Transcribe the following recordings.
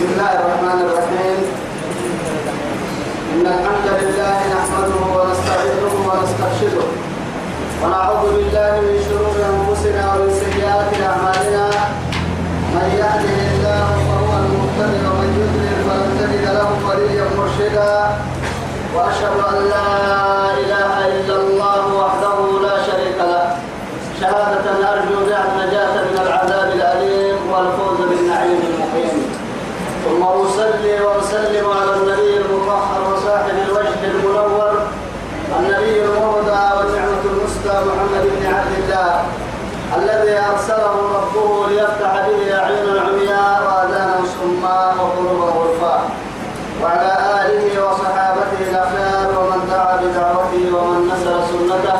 بسم الله الرحمن الرحيم. إن الحمد لله نحمده ونستعينه ونسترشده. ونعوذ بالله من شرور أنفسنا ومن سيئات أعمالنا. من يهده الله فهو المهتدي ومن يضلل فلن تجد له وليا مرشدا. وأشهد أن لا إله إلا الله وحده لا شريك له شهادة أرجو بها النجاة من العذاب الأليم والفوز بالنعيم المقيم ثم أصلي وأسلم على النبي المطهر وصاحب الوجه المنور النبي المهدى والنعمة المسدى محمد بن عبد الله الذي أرسله ربه ليفتح به أعين العمياء وآذانا الصماء وقلوبا غرفاء وعلى آله وصحابته الأخيار ومن دعا بدعوته ومن نصر سنته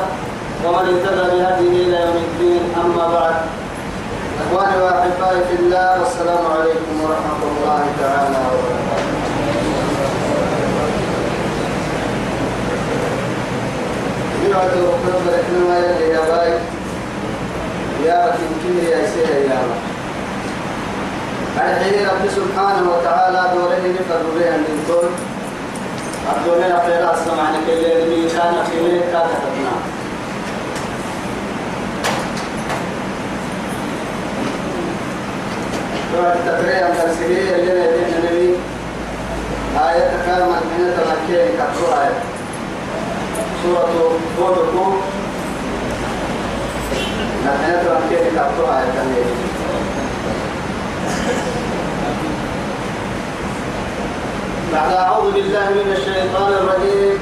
ومن اهتدى بهديه إلى يوم الدين. أما بعد إخواني وأحبائي في الله والسلام عليكم ورحمة الله تعالى وبركاته. يوعد ربنا برحنا ما يلي يا باي يا بكين يا سيدي يا باي الحين رب سبحانه وتعالى دوره نفر بها من دول أبدونا خير السمعنا كل اللي كان ليك كاتبنا التقرير الفلسفية اللي لدينا النبي آية كامل من تمكين كتبوا آية سورة هود نحن تمكين كتبوا آية كامل بعد أعوذ بالله من الشيطان الرجيم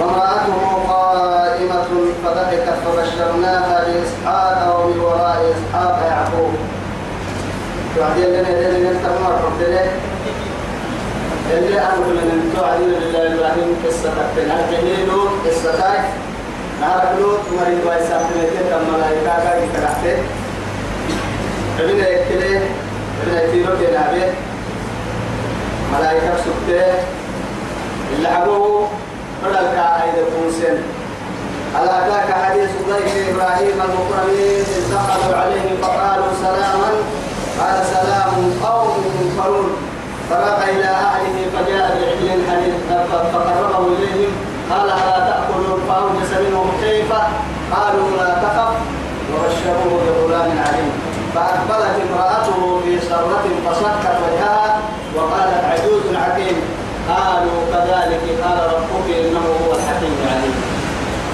وامرأته قائمة فضحكت فبشرناها بإسحاق ومن وراء إسحاق يعقوب وعدين لنا لنا مرة له اللي أقول من توعدين لله إبراهيم قصة تكتن الجهيل قصة تاك نهار لوط مريض ويسام تلك تم ملائكة كاي كرهته ابن يكتله ابن يكتله كنابه ملائكة سكته اللي عبوه بدل كايد كونسن على ذاك حديث ضيف إبراهيم المكرمين إذ دخلوا عليه فقالوا سلاما قال سلام قوم منكرون. فرغ إلى أهله فجاء بعجل حديث فقربه إليهم قال ألا تأكلون فأوجس منهم خيفة قالوا لا تخف. وبشروه بغلام عليم. فأقبلت امرأته في سرة فصكت وجهها وقالت عجوز عقيم. قالوا كذلك قال ربك إنه هو الحكيم العليم.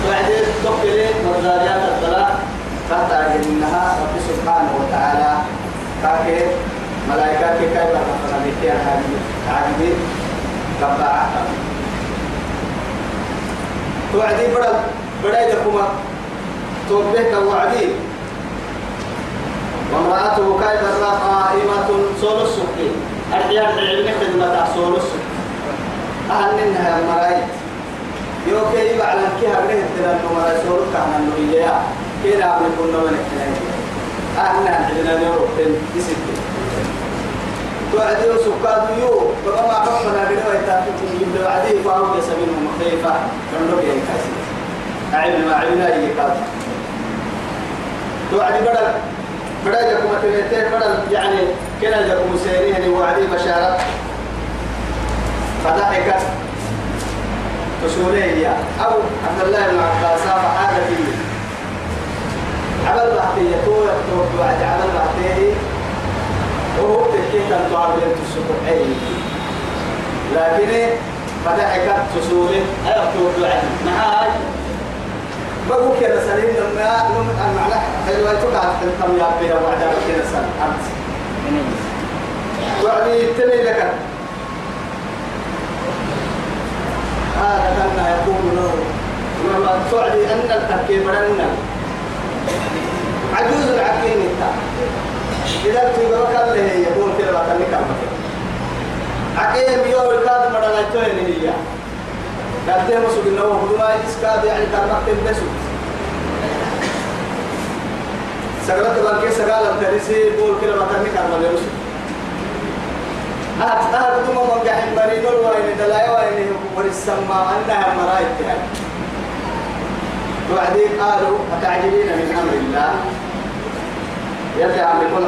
بعدين تقبل والذاريات الثلاث تحت إنها رب سبحانه وتعالى كاكي ملائكة كي كاي برنا بيتي عاجبين كبا توعدي بدل بدل يكما توبه كوعدي وامرأته كاي برنا قائمة سول السكي أرجع العلم خدمة سول السكي أهل منها المرايت يوكي يبعلن كي هبره الدلال نمرا سول كهنا نويا كي نعمل كنا ونكنا أهلنا عندنا نوروبين يسكت توعدوا سكاد يو بابا ما حكمنا بنا ويتاكم يبدو عدي فاو يسمينهم خيفة من ربي يكاسي أعلم ما علمنا يكاد توعدي بدل بدل يكم تبيتين بدل يعني كنا لكم سيرين وعدي بشارة فضحكت تسولي أو عبد الله بن عباس فحاجة فيه. عمل بحثية تو يكتب بعد عمل بحثية وهو تكيت أن تعمل السبوعين لكن فضحكت تسولي أيكتب بعد نهاي بقول كده سليم لما المعنى حلوة تقع في الكم يا بيها وعد كده سنة أمس وعدي تلي لك. هذا كان يقول له وما تعدي أن التركيب لنا عجوز العقيم انت. إذا تقول كان له يقول كده بقى كان كم عقيم يوم الكاد مرة نتوين هي. قدام مسوق إنه هو ما إسكاد يعني كان مكتب بسوق. سقلت بانكي سقال الترسي بقول كده بقى كان كم له مسوق أهت أهت دوما من قاعد مريض وين دلايا وين ورسما أنها مرأيت يعني. وبعدين قالوا أتعجبين من أمر الله؟ يلي عم يقول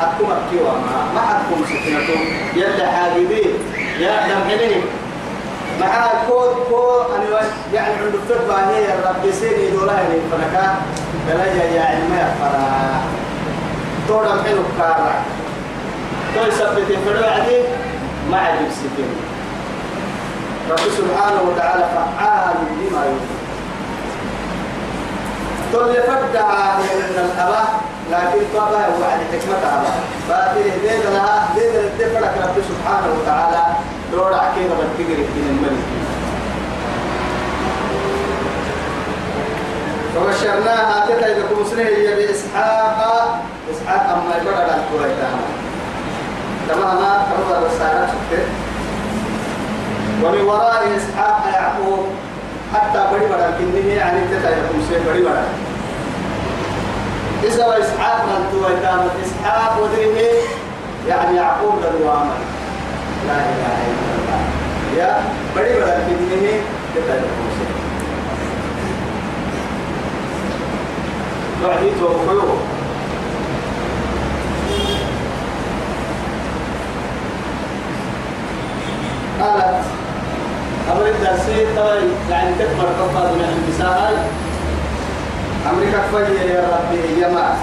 حتكم أكيوا ما حتكم سكنتو يلي حاجبين يا دمحنين مع كود كو أنا يعني عند التربة هي الرب سيني دولا يعني فلكا بلا يا علم يا فرا تورم حلو كارا تو يثبت فرو عدي ما عجب سكين رب سبحانه وتعالى فعال لما يريد. تولي فدع من الأبا لكن طبعا هو عن حكمة أبا. فاتي ديد لها ديد الدفرك رب سبحانه وتعالى. دور عكيدة بالتقري من الملك. فبشرناها تتا إذا كمسنه هي بإسحاق إسحاق أما يبرد على الكويتان تماما. الرسالة شفت ومن وراء إسحاق يعقوب حتى بدي بڑا كنني يعني يكون سي بدي بڑا۔ إذا إسحاق من تو إتام إسحاق ودريه يعني يعقوب للوامر لا إله إلا الله يا بدي بڑا كنني تتا يكون سي وعدي توفيوه قالت أمر الدرسي طيب يعني تكبر قطة من النساء أمريكا فجر يا ربي يا ما.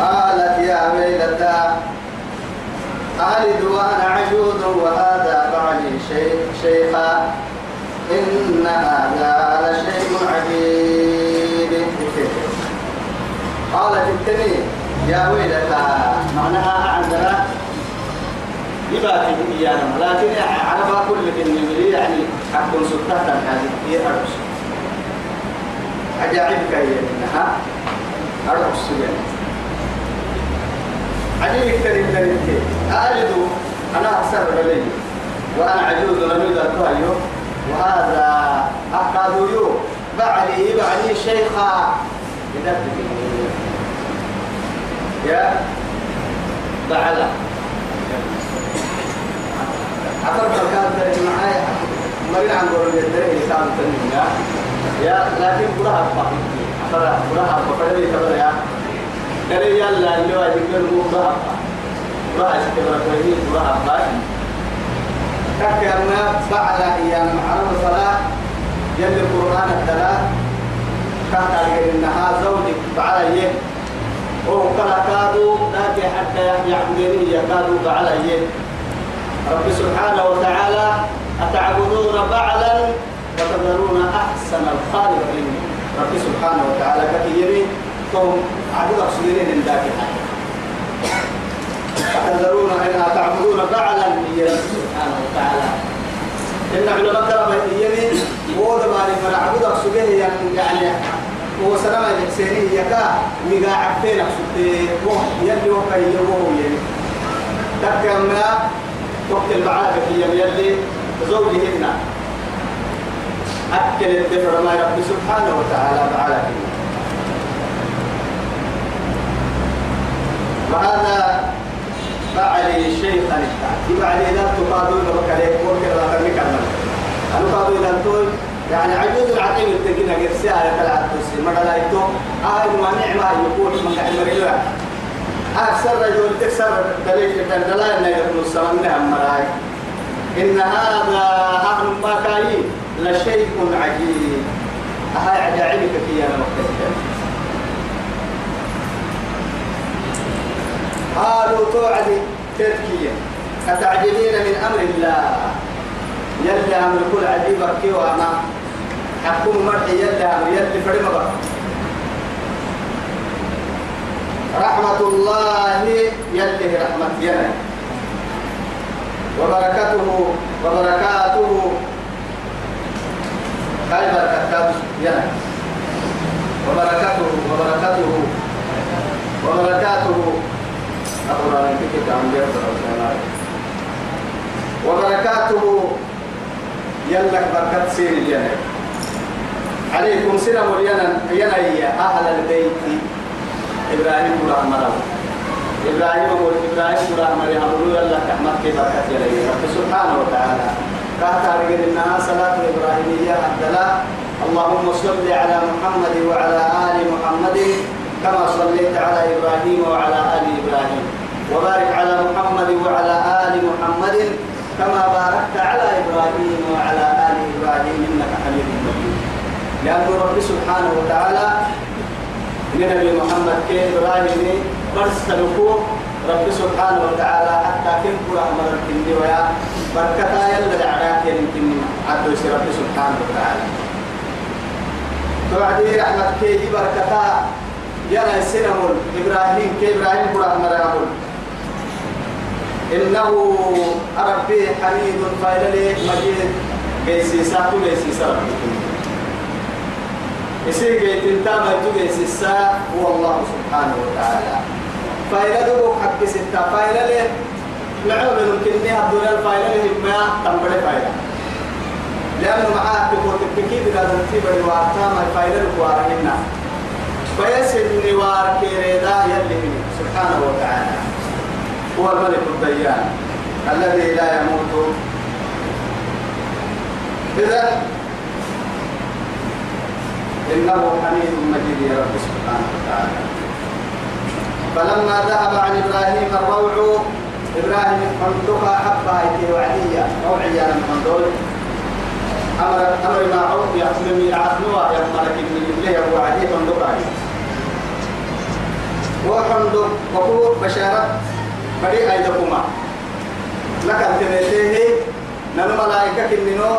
قالت يا ويلتى ألد وأنا عجوز وهذا بعلي شيخ شيخا. إن هذا لشيء عجيب. قالت التني يا ويلتى معناها عندنا يبقى إيانا. لكن على ما كل من يعني حق سلطة هذه هي أرش عجائب كي إنها أرش يعني عجيب كريم كريم كي أجد أنا أكثر بلي وأنا عجوز لم يدرك وهذا أحد يو بعلي بعلي شيخا. يا. بعلا أفر كان ترى معايا مرينا عن قول يدري إنسان تنيا يا لكن كلها أبقى أفر كلها أبقى فلذي كبر يا قال يلا اللي هو يذكر مو كلها أبقى كلها يذكر كويس كلها أبقى كأننا بعد أيام معلومة الصلاة يلي القرآن الثلاث كان إنها زوجك بعد يه وهم كلا كادوا لكن حتى يعبدني يكادوا بعد يه رب سبحانه وتعالى أتعبدون بعلا وتذرون أحسن الخالقين رب سبحانه وتعالى كثيري ثم عبد أقصدين من ذاك أتذرون أن أتعبدون بعلا سبحانه وتعالى. إن علماء ترى يمين وده ما من عبد أقصدين يعني هو سلام الحسيني يكا ميغا عبتين أقصدين يلي وكا يوهو يعني تكمنا وقت المعارف هي يلي زوجهن. أكل الدفر ما رب سبحانه وتعالى تعالى وهذا فعلي شيخا يبقى لا تقادوا لك عليك. وكذا خليك أنا قادوا إلى التوي يعني عجوز العقيم التقينا قرسيها يتلعب تسي مرة لا يتو آه ما نعمة يقول من كحمر أكثر رجل تكسر دليل دلائل إن يكون السماء نعم مراي إن هذا أهل مكاي لشيء عجيب. هاي عجائبك في أنا وقتك قالوا توعدي تركيا. أتعجبين من أمر الله؟ يلا أمر كل عجيب كي وأنا. حكم مرحي يلا أمر يلا فريم بقى رحمة الله يله رحمة ينا وبركاته وبركاته. هاي بركاته ينا وبركاته وبركاته. وبركاته. أقول أنا كنت عم وبركاته. يلك بركة سير الينا عليكم سلام الينا ينا أهل البيت. إبراهيم قرآن مرة إبراهيم أقول إبراهيم قرآن مرة أقول الله كحمد كيف بركة يلي رب. سبحانه وتعالى. كهتا رجل إنها صلاة إبراهيمية الدلاء اللهم صل على محمد وعلى آل محمد كما صليت على إبراهيم وعلى آل إبراهيم. وبارك على محمد وعلى آل محمد كما باركت على إبراهيم وعلى آل إبراهيم إنك حميد مجيد. لأن رب سبحانه وتعالى لنبي محمد كي إبراهيم برسلكو رب سبحانه وتعالى حتى كن كل أمر الكندي ويا بركتا يلا دعاك يمكن عدو رب سبحانه وتعالى. توعدي رحمة كي بركتا يلا سنمول إبراهيم كي إبراهيم كل أمر إنه ربي حميد فايللي مجيد. جيسي ساتو جيسي ساتو يصير جيت انت ما تجيسي هو الله سبحانه وتعالى. فايلة دوك حق ستة فايلة ليه نعم ممكن نها الدنيا الفايلة ليه ما تنبري فايلة. لأنه معاه تقول تبكي بلا تنتي بني وارتام الفايلة الكوارهن فيسد نوار كيريدا يلي سبحانه وتعالى. هو الملك الديان. الذي لا يموت. إذا إنه حميد مجيد يا رب سبحانه وتعالى. فلما ذهب عن إبراهيم الروع إبراهيم حمدك حبها إتي وعدية روعية من دول أمر أمر معروف يحمل يعثنوا يحملك من الله وعدية حمدك وحمدك وهو بشارة بدي أيدكما. لك التنسيه نمو ملائكة كننو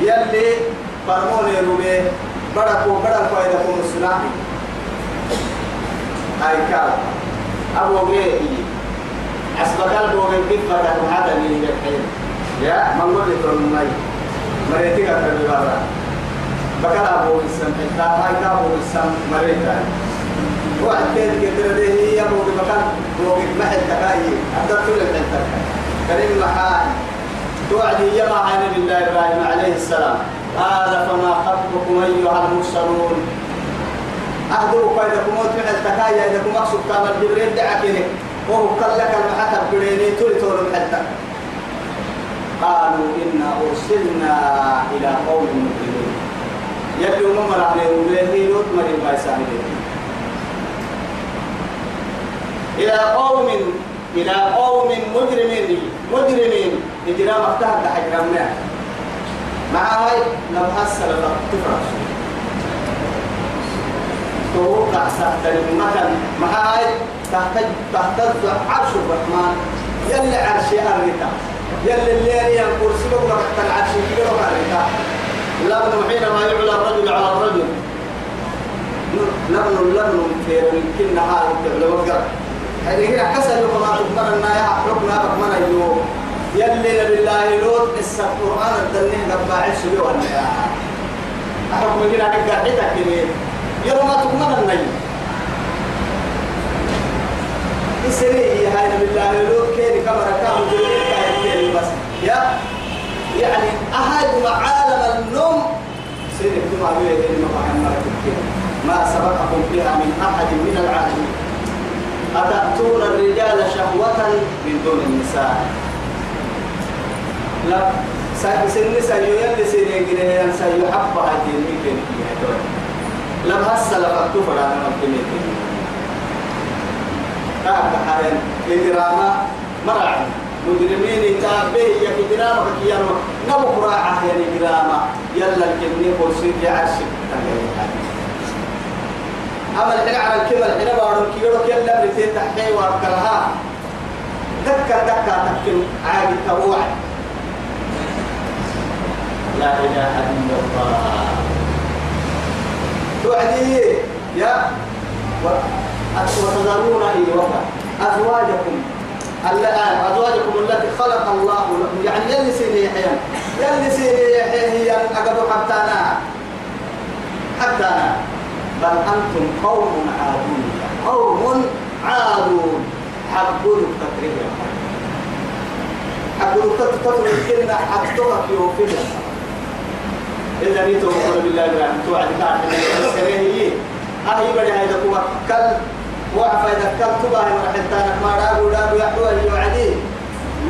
يلي فرموني روبي. بدكو بدكو أيدكم السناحي أي كال أبو غيري أسبق البوغي كيف بدك هذا اللي يحيي يا من قول لك المي مريتك في بارا بكرة أبو السم حتى هاي كابو السم مريتا كده كده ده هي أبو بكر بوغي ما حتى كاي أقدر كل حتى كريم محاي توعدي يا مع نبي الله إبراهيم عليه السلام. هذا فما خطبكم أيها المرسلون؟ أهدوا قيدكم وتمع التكايا إذا كم أقصد كامل جبريل دعكني وهو قال لك المحكم بريني تولي تولي حتى قالوا إنا أرسلنا إلى قوم مجرمين يبدو ممر عليه وبيه لوط مريم بايسان إلى قوم إلى قوم مجرمين مجرمين إجرام افتحت حجرمنا مع هاي لم حصل تفرح. توقع سهل المكان. مع هاي تحتاج تهتز عرش الرحمن. يلي عرشي أريتا. يلي الليل ينقر سبب لك العرش يقرب أريتا. لبن حينما يعلى الرجل على الرجل. لبن لبن في يمكن هاي وقر هذه هنا حسن لكم ما تكمرنا يا حكمنا بكمنا اليوم يلي بالله لوط اس القرآن الدنيا قبل عيش اليوم يا. حكم كده. قاعدتك يرى ما تكمرنا النجم. إسرائيل هاي بالله لوط كيري كما ركام كيري بس. يا. يعني أهل عالم النوم. سيدك كما بيه إنما محمد ما سبقكم فيها من أحد من العالمين. أتأتون الرجال شهوة من دون النساء؟ لا. سن سيو يلي سيري جريه أن سيو حبا هاي ممكن لم هسه لفقتو فلا نمكن كاب حالين إجرامة مرعي مجرمين تابه يا إجرامة كيانو نبو قراعة يا إجرامة يلا الكني قرصي يعشق أما الحين على الكبر الحين بارون كيلو كيلا بريتين تحكي وأكلها دكا دكا تكل عادي تروع لا إله إلا الله. توعدي يا وتذرون أيها أزواجكم أزواجكم التي خلق الله لكم. يعني يلي سيني يحيى يلي سيني يحيى هي أقدر حتى أنا حتى أنا بل أنتم قوم عادون قوم عادون. حبوا التقريب حبوا التقريب كلنا حبتوها في إلا نيتو وقول بالله من أحد توعد بعد من السريه أهي بدي هاي دكوا. كل وعفا يدكال تباهي ورحلتانك ما رابو رابو يحوى اللي وعدي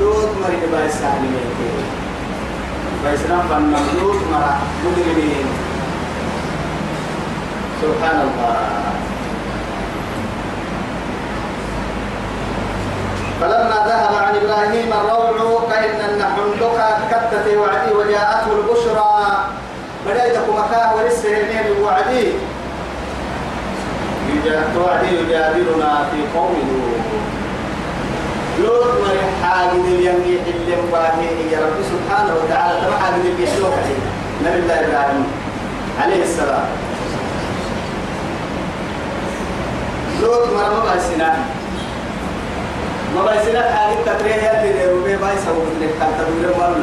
لوت مريد باي السهل ميكي فإسلام فأنا لوت مرا. مجرمين. سبحان الله. فلما ذهب عن إبراهيم الروع كان نحن لك كتت وعدي وجاءته البشرى. بدأتك مكاه ولسه هنين وعدي توعدي يجادلنا في قوم لوط. لوط مري حاجد اليمي اللي مباهي يا رب سبحانه وتعالى. تبع حاجد اليسوع نبي الله إبراهيم عليه السلام. لوط مرة ما بسنا ما بسنا حاجد تطريه يلي روبي باي سووا لك كان تدور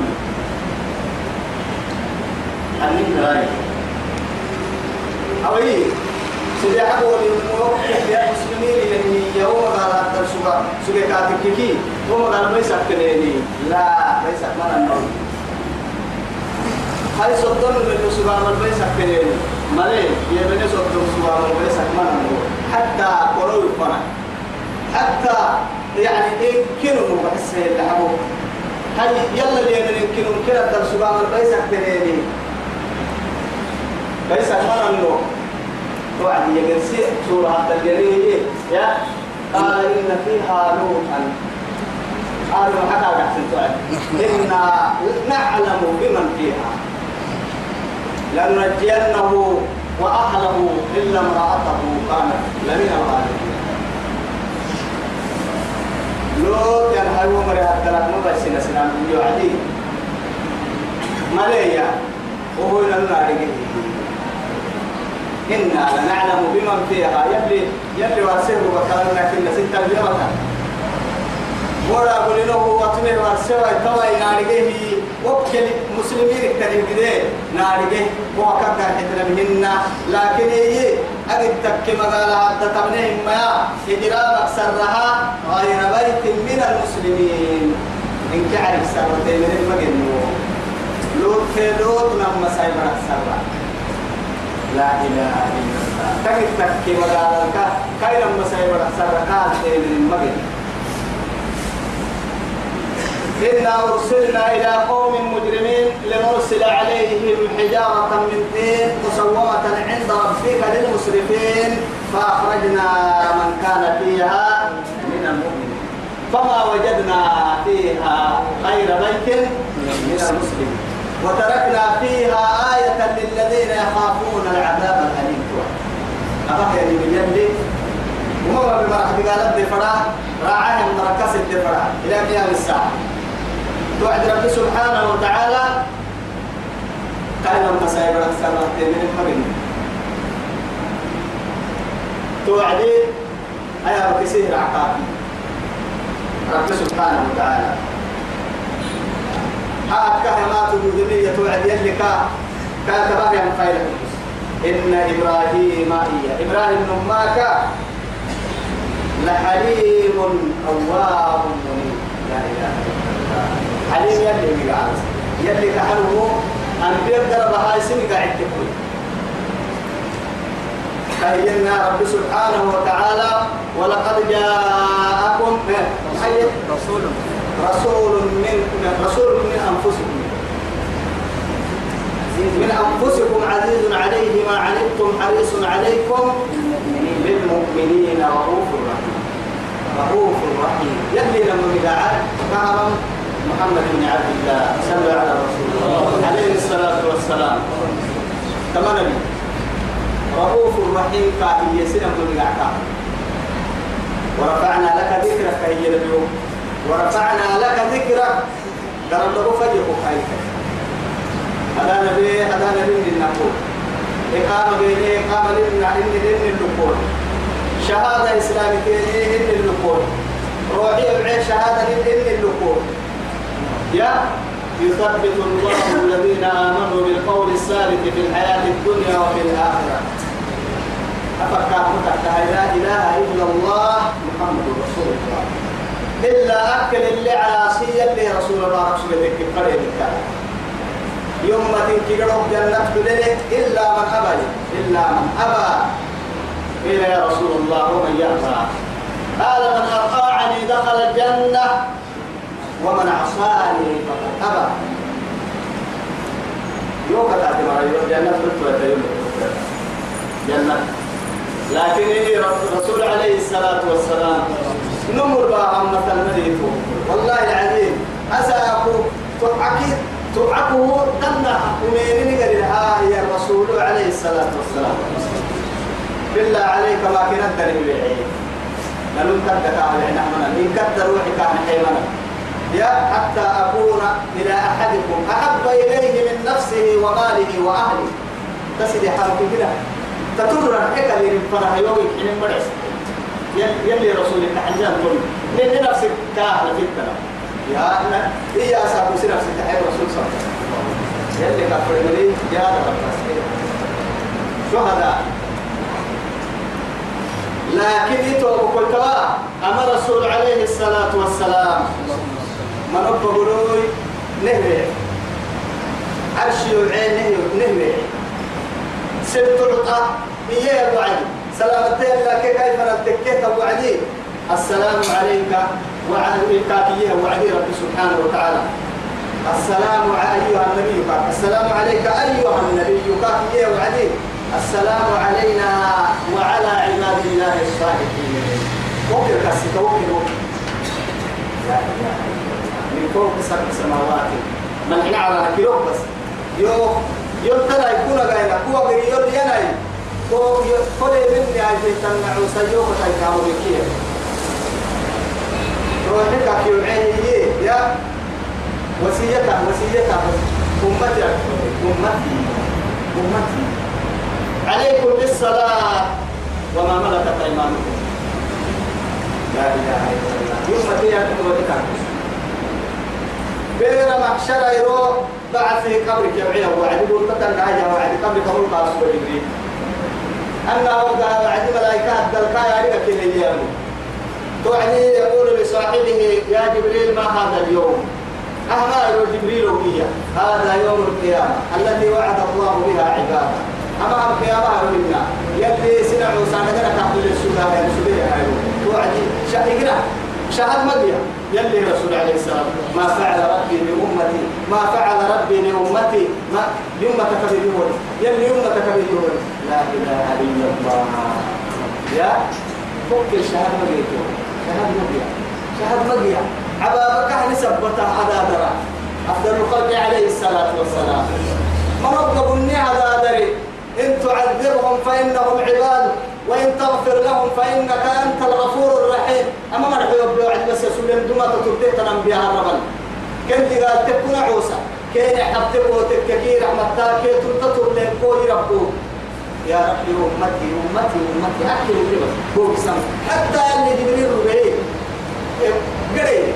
أني براي أوي سيدي حقول الموقف يا مسلمين يعني يوم هذا سوى سوى كاتككي هو قال ما يسكنني لا ما يسكن النوم هاي صدق من سوى ما يسكنني مالي؟ يبني صدق سوى ما يسكن النوم حتى قولوا يفنا حتى يعني إيه كنوا بحس اللي حبوا هاي يلا اللي يمكن كده درس بعض البيسك تنيني بيسك مرة النوم توعد يجلس سورة الجريه يا قال إن فيها لوطا. قالوا حكى قاعد توعد إنا نعلم بمن فيها. لننجينه وأهله إلا امرأته كانت لمن الغالبين. لوط يعني هاي عمر هالثلاث ما بس سنة من يوعدي. مليا وهو لنا إنا لنعلم بمن فيها. يلي يلي وارسله وكلامنا كنا ستة بيوتا ورا قلنا هو وطنه وارسله. توا نارجه وكل مسلمين كتير كده نارجه كذا حتنا بهن. لكن هي أجد تك مقالة حتى تبنيه ما إجرام أكثرها غير بيت من المسلمين. إن كعرف سرتين من المجنون لوط لوط نم سايبر أكثرها لا إله إلا الله. تجد تك مقالة كاين مسايبر أكثرها من المجنون إنا أرسلنا إلى قوم مجرمين لنرسل عليهم حجارة من طين مسومة عند ربك للمسرفين فأخرجنا من كان فيها من المؤمنين. فما وجدنا فيها غير بيت من المسلمين. وتركنا فيها آية للذين يخافون العذاب الأليم. أبقى يعني من يلي وما بمرح بقالت دفرا راعهم مركز الدفرا إلى قيام الساعة. توعد رب سبحانه وتعالى قال مسايب أكثر من المبن توعدي أيها بكسيه عقاب رب سبحانه وتعالى هاك كهمات المدنية توعد يلك كاتبها يا مخير إن إبراهيم إيا إبراهيم نماك لحليم أواب منيب. لا إله إلا الله. حليم يلي قاعد. يلي كحلو أن بيقدر بهاي سنة قاعد تقول. فهينا رب سبحانه وتعالى. ولقد جاءكم. رسول. رسول من رسول من أنفسكم. من أنفسكم عزيز عليه ما عنتم حريص عليكم. بالمؤمنين رؤوف رحيم. رؤوف رحيم. يلي لما مدعاء كهرم محمد بن عبد الله صلى على رسول الله عليه الصلاة والسلام. كما نبي. رؤوف رحيم كاهي يسنا من ورفعنا لك ذكرك هي اليوم ورفعنا لك ذكرك. قرب له فجر خيرك هذا نبي هذا نبي من النقول إقامة بيني إقامة لنا إن إن النقول شهادة إسلامية إن النقول روحي بعيش شهادة إن النقول يا يثبت الله الذين آمنوا بالقول الثابت في الحياة الدنيا وفي الآخرة. أفكار متك لا إله إلا الله محمد رسول الله. إلا أكل اللي على سي اللي رسول الله رسول الله كيف قريب يوم ما تنكروا جنة بدلك إلا من أبى إلا من أبى. قيل يا رسول الله ومن يأبى قال من أطاعني دخل الجنة ومن عصاني فقد أبى. يوم كتعت مرة جنة فتوى يوم جنة. لكن رسول عليه الصلاة والسلام نمر بقى عمة المريتو والله العظيم أساكو تعكي تعكه دنا ومين قال ها يا الرسول عليه الصلاة والسلام. بالله عليك ما كنا الدليل بعيد لم تدك على نحن من قدر روحي كان حيمنا يا حتى أكون إلى أحدكم أحب إليه من نفسه وماله وأهله. تسدي حرف كده. الحكا اللي فرح يومي حين مرس يلي رسول الله حجان كل لأن نفسك؟ كاهل في الكلام يا أنا إيا أسابو سي نفسك؟ تحيي رسول صلى الله عليه وسلم. يلي كفر لي يا رب شهداء. لكن يتوب كل كوا أما رسول عليه الصلاة والسلام. من أبو بروي نهوي عرشي وعين نهوي نهوي سبت العطاء إياه وعدي سلامتين لك كيف نتكيت وعدي السلام عليك وعليك إياه وعدي رب سبحانه وتعالى. السلام أيها النبي السلام عليك أيها النبي إياه وعدي. السلام علينا وعلى عباد الله الصالحين. وكر كسك وكر لا إله من فوق سبع سماوات. من على كيلو بس. يو يو ترى يكون غاينا كوا غير يو كل من يا تنع سيوك تايكامو بكيه روحك كيو عيني يا وصيتها وصيتها أمتي أمتي أمتي عليكم بالصلاة وما ملكت أيمانكم لا إله إلا الله يوم تيا تقولك بين محشر يرو بعد في قبر جمعية وعد يقول عاجة وعد قبر قبر قاس أنا وقع وعد ملائكة يعرف كل اليوم توعدي يقول لصاحبه يا جبريل ما هذا اليوم؟ أهما جبريل وهي. هذا يوم القيامة التي وعد الله بها عباده. أما القيامة منا. يلي سنع وساندنا كابل السوداء يعني سوداء هاي توعدي شاهدنا شهد مديا يلي رسول عليه السلام ما فعل ربي بأمتي ما فعل ربي لأمتي ما لأمتك بدون يلي أمتك بدون لا إله إلا الله. يا فك الشهد مديا شهد مديا شهد مديا عبابك نسبتها على درا. أفضل الخلق عليه الصلاة والسلام. مرقب النعى دري. إن تعذبهم فإنهم عباد وإن تغفر لهم فإنك أنت الغفور الرحيم. أما ما رحيو بلوعد بس يسولين دماء تتبتيه تنبيها الربل. كنت قال تكون عوسى. كين حبتك وتككي رحمتا كي تنتطر لين كوي ربو يا ربي أمتي أمتي أمتي. أحكي لك بوك سم حتى اللي جبريل ربعي قري.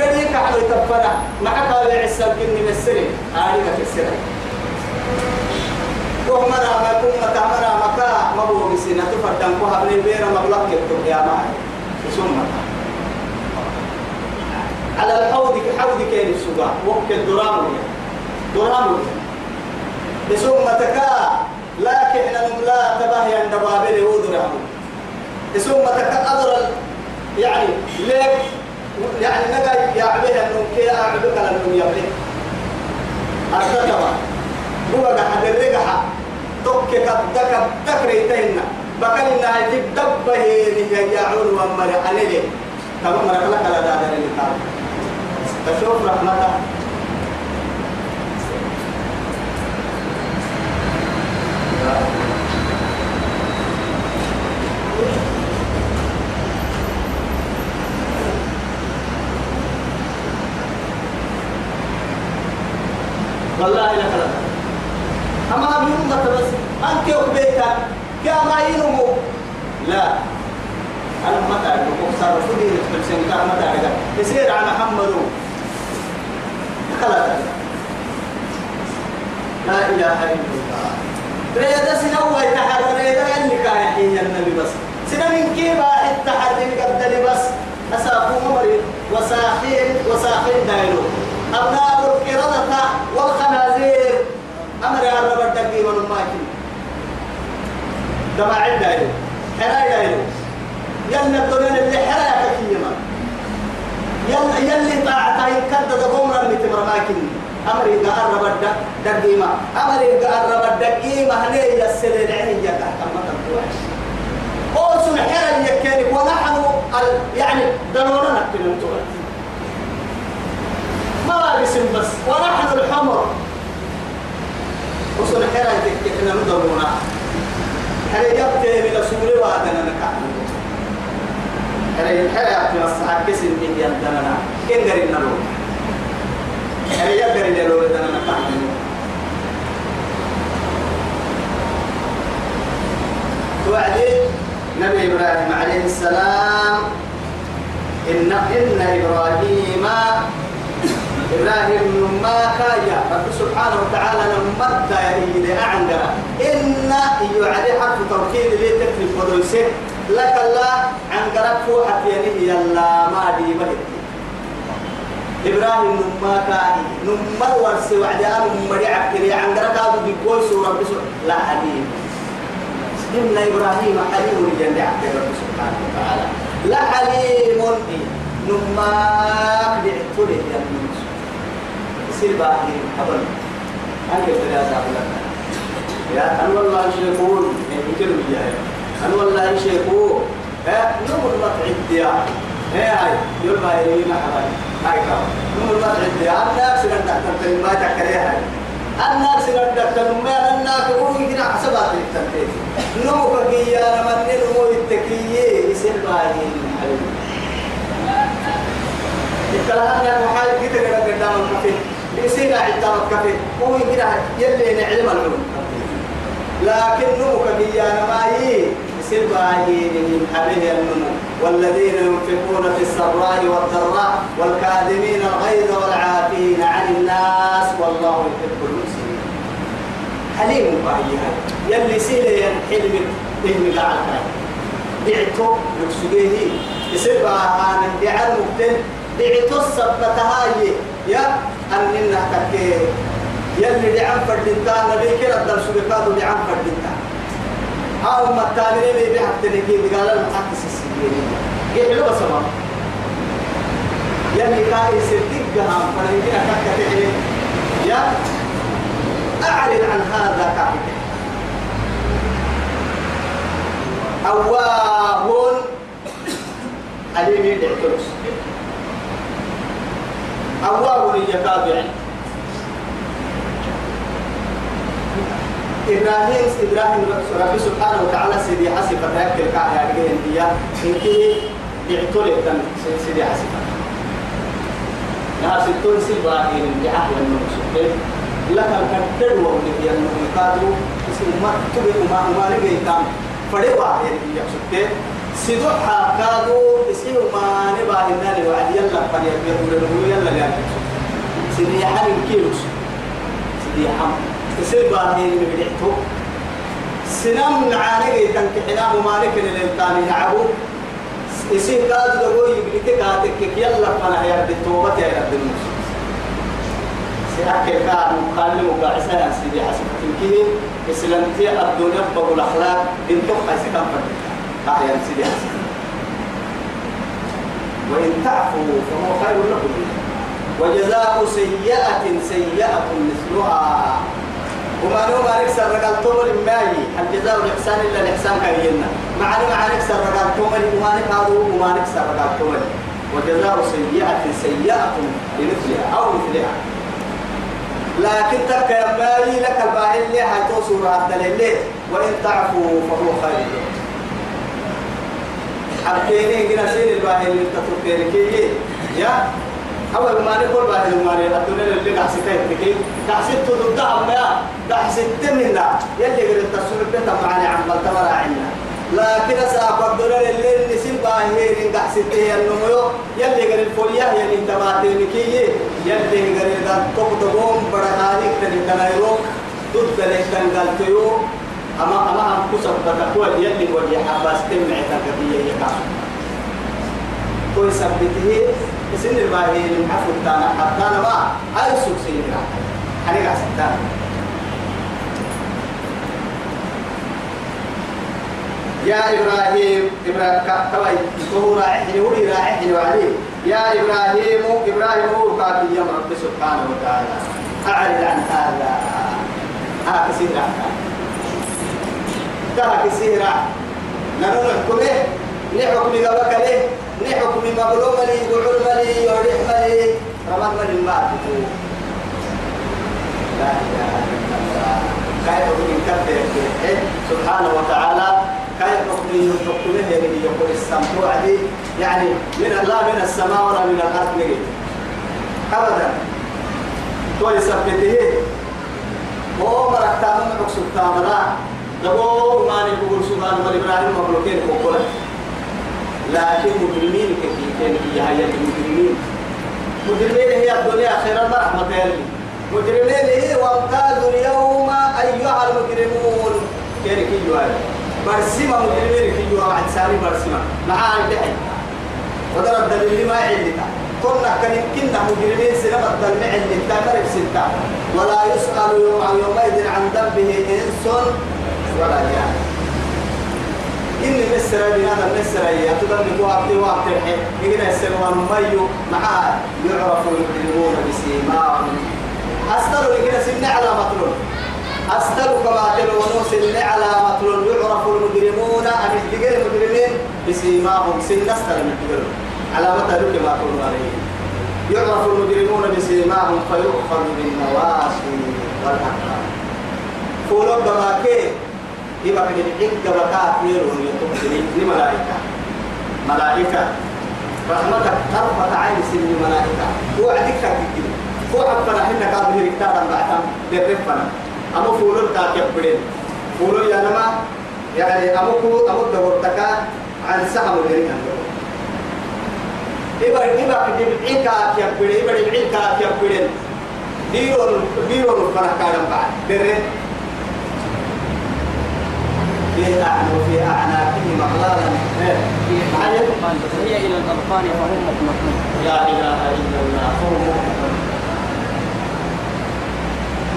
قري كحلو تبنا معك على عسى الجن من السري آلك وهمنا ما يكون متعمنا مكا مبو بسنة تفردن كوها من البيرة مبلغ يكتب يا معي ثم على الحوض حوض كين السباع وقت الدرام درام ثم تكا لكن لا تباهي عند بابل ودرام ثم تكا أضر يعني ليك يعني نقا يعبه أنه كي أعبك لأنه يبلغ أردتما هو قاعد الرقحة تك كدك تكريتين. بكل إنها تدبه يعون ومر عليه. تمام مرك لك لا دار اللي قال تشوف رحمته. والله لك لا أما بيوم بس أنت وبيتك كما ينمو لا. أنا ما تعرف صار فدي في سنة ما تعرف. يصير على محمد. خلاص. لا إله إلا الله. ريدا سنوى يتحرر ريدا كان حين النبي بس. سنة من كيف التحرر قدر بس. أسافو مريض وساحين وساحين دايلو أبناء القردة والخنازير. أمر يا رب الدقي من ماكين دمع دايلو حراي دايلو يلا الدنيا اللي حراي كثيرا يلا يلي طاعتا يكدد قمرا لتمر ماكين أمر يقرب الدقيمة أمر يقرب الدقيمة هني يسل العين يقع كما تنتوحش أو سنحر يكينك ونحن. يعني دلونا نكتن ما اسم بس. ونحن الحمر. وصل حرا حرا يبتي من سوري وادنا نكعن حرا حرا يبتي مصحاب كسن من يدنا كن قرينا له حرا يبتي له دنا نكعن توعدي نبي إبراهيم عليه السلام إن إن إبراهيم إبراهيم ما كايا رب سبحانه وتعالى نمد إلى أعنقر إن يعدي حرف توكيد لي تكلف ودوسه لك الله عنقرك فوحة يعني يلا ما دي مهد إبراهيم نما كاي نما ورسي وعدي أنا مري عبكري. عنقرك هذا بيقول سورة بسورة لا حديث إن إبراهيم حليم لجند عبد رب سبحانه وتعالى. لا حليم نما يا يصير باهي أبدا. أنك بلا زعلان يا أن والله يشركون يمكن بيها أن والله يشركون ها نمر مطعد يا هاي يقول ما يريد حبايب هاي كم نمر مطعد يا الناس اللي تحت ما تكريها الناس اللي تحت ما الناس. هو يقرأ حسابات التنفيذ نمو كيا نمن نمو التكيي يصير باهي حبيبي يا محال كده كده قدام الكافي يصير عدام الكافي هو كده يلي نعلم العلوم. لكن نمو كبيا نمايي يصير باهي من حبيه النمو. والذين ينفقون في السراء والضراء والكاذبين الغيظ والعافين عن الناس والله يحب المسلمين حليم باهي يلي سيلي حلم حلم قاعد دعتو لكسبيه يصير باهي دعال مبتن دعتو السبتهاي يا أننا تكي يلي دعم فردنتا نبي كلا الدرس بكادو دعم فردنتا هاو مكانين اللي بحق تنكي قال المحكس السجين. يحلو بسما يلي كاي سدق هم فلنجينا كاكا يا أعلن عن هذا كاكا أواهون أليم يدعتوش أواه يتابع إبراهيم إبراهيم ربي سبحانه وتعالى سيدي حسب فتاك الكعب يا رجال هي إنك يعتول الدم سيدي حسب ناس ستون سيبا إن بعهد النمسك لك الكتر وولد هي النمكادو اسم ما تبي ما ما نجي تام فدوا يعني يقصد سيدو حاكادو اسم ما نبا هنا لوعد يلا فلي يقولوا يلا لا سيدي حال كيلوس. سيدي حم تسير باهي من بدعته سنم معاني تنكحنا ممالك للتاني يعبو. يصير كاد دقوي يبليك كاتك يلا فانا يا رب التوبة يا رب الموسى سيأكل كاد مقال مقاعسة يا سيدي حسب تنكيه إسلامتي الدنيا بقول الأخلاق. بنتو حيث كان فردك سيدي حسب وإن تعفوا فهو خير لكم. وجزاء سيئة سيئة مثلها. وما نو ما نكسر رجال تومر ماي الجزاء والإحسان إلا الإحسان كرينا معني ما نكسر رجال تومر وما نكادو وما نكسر رجال تومر وجزاء سيئة سيئة لمثلها أو مثلها. لكن ترك يا لك الباهل اللي هاي صورة الدليل وإن تعفوا فهو خير حكيني هنا سين الباهل اللي تتركيني. يا. أول ما نقول ما نقول الدنيا اللي قاعد ستين. تكين قاعد ست ضدها ما قاعد ست منا يلي قريت التصوير بيتا معنا عم بلتمر عنا لكن أساق الدنيا اللي نسيب باهين قاعد ستين النمو. يلي قريت الفوليا يلي انتبهتين كي يلي قريت تقدمون برهانيك تنتنايروك ضد لك تنقلتيو أما أما أم كسب بتقوى يلي ودي حباس تمعي تنقبية يكاسو كوي سبته سن الباهي المحفو تانا. حتى أنا ما. هاي سوق سيدنا حنيقع ستان يا إبراهيم إبراهيم كوي. هو راعي هو راعي وعلي. يا إبراهيم إبراهيم هو كافي يا رب سبحانه وتعالى. أعرض عن هذا. هاك سيرا ترك سيرا نحن نحكمه نحكم قبك له نحكم مظلوم لي وعلم لي ورحم لي. رمض من الماء لا إله إلا الله. كيف من كبر سبحانه وتعالى كيف من يحكمه يعني يقول السماء عدي يعني من الله من السماء ولا من الأرض؟ نجي أبدا. توي سبته هو مرك تامن مقصود تامنا دبو ما نقول سبحان الله إبراهيم مخلوقين كوكولا. لكن مجرمين كثير هي هي المجرمين مجرمين هي الدنيا خير الرحمة يلي مجرمين هي وامتازوا اليوم أيها المجرمون. كيري كي يوالي برسمة مجرمين كي يوالي عن سامي برسمة. معاي بحي وضرب دليل ما علتا كنا كان يمكننا مجرمين سنة الدلمع اللي ستة. ولا يسأل يوم يومئذ عن ذنبه إنس ولا جان إني مصر بنا مصر يا. تدرك وقت وقت الحين يجينا السنوان ميو معاه يعرف المجرمون بسيماهم. أستلوا يجينا سن على مطلول أستلوا كما تلونوا سن على مطلول يعرف المجرمون أم الدقير المجرمين بسيماهم. سن نستل المجرمين على مطلول كما تقولوا عليه. يعرف المجرمون بسيماهم فيؤخذ بالنواسي والأقدام فولو بماكي يبقى من بكات يرون يتوكلين لملائكة ملائكة رحمتك طرفة عين سن ملائكة وعدك تكتب وعبنا حنا قابل ركتادا بعتم بالرفنا أما فولو تاك يبرين فولو يا نما يعني أمكو أمك دورتك عن سهم الهرين إبا إبا دبعيكا يبرين إبا دبعيكا يبرين ديرون ديرون الفرح كادم بعد بالرفنا في أعنى وفي أعناقهم أغلالا. هي إلى الأطفال فهم مطمئنون لا إله إلا الله.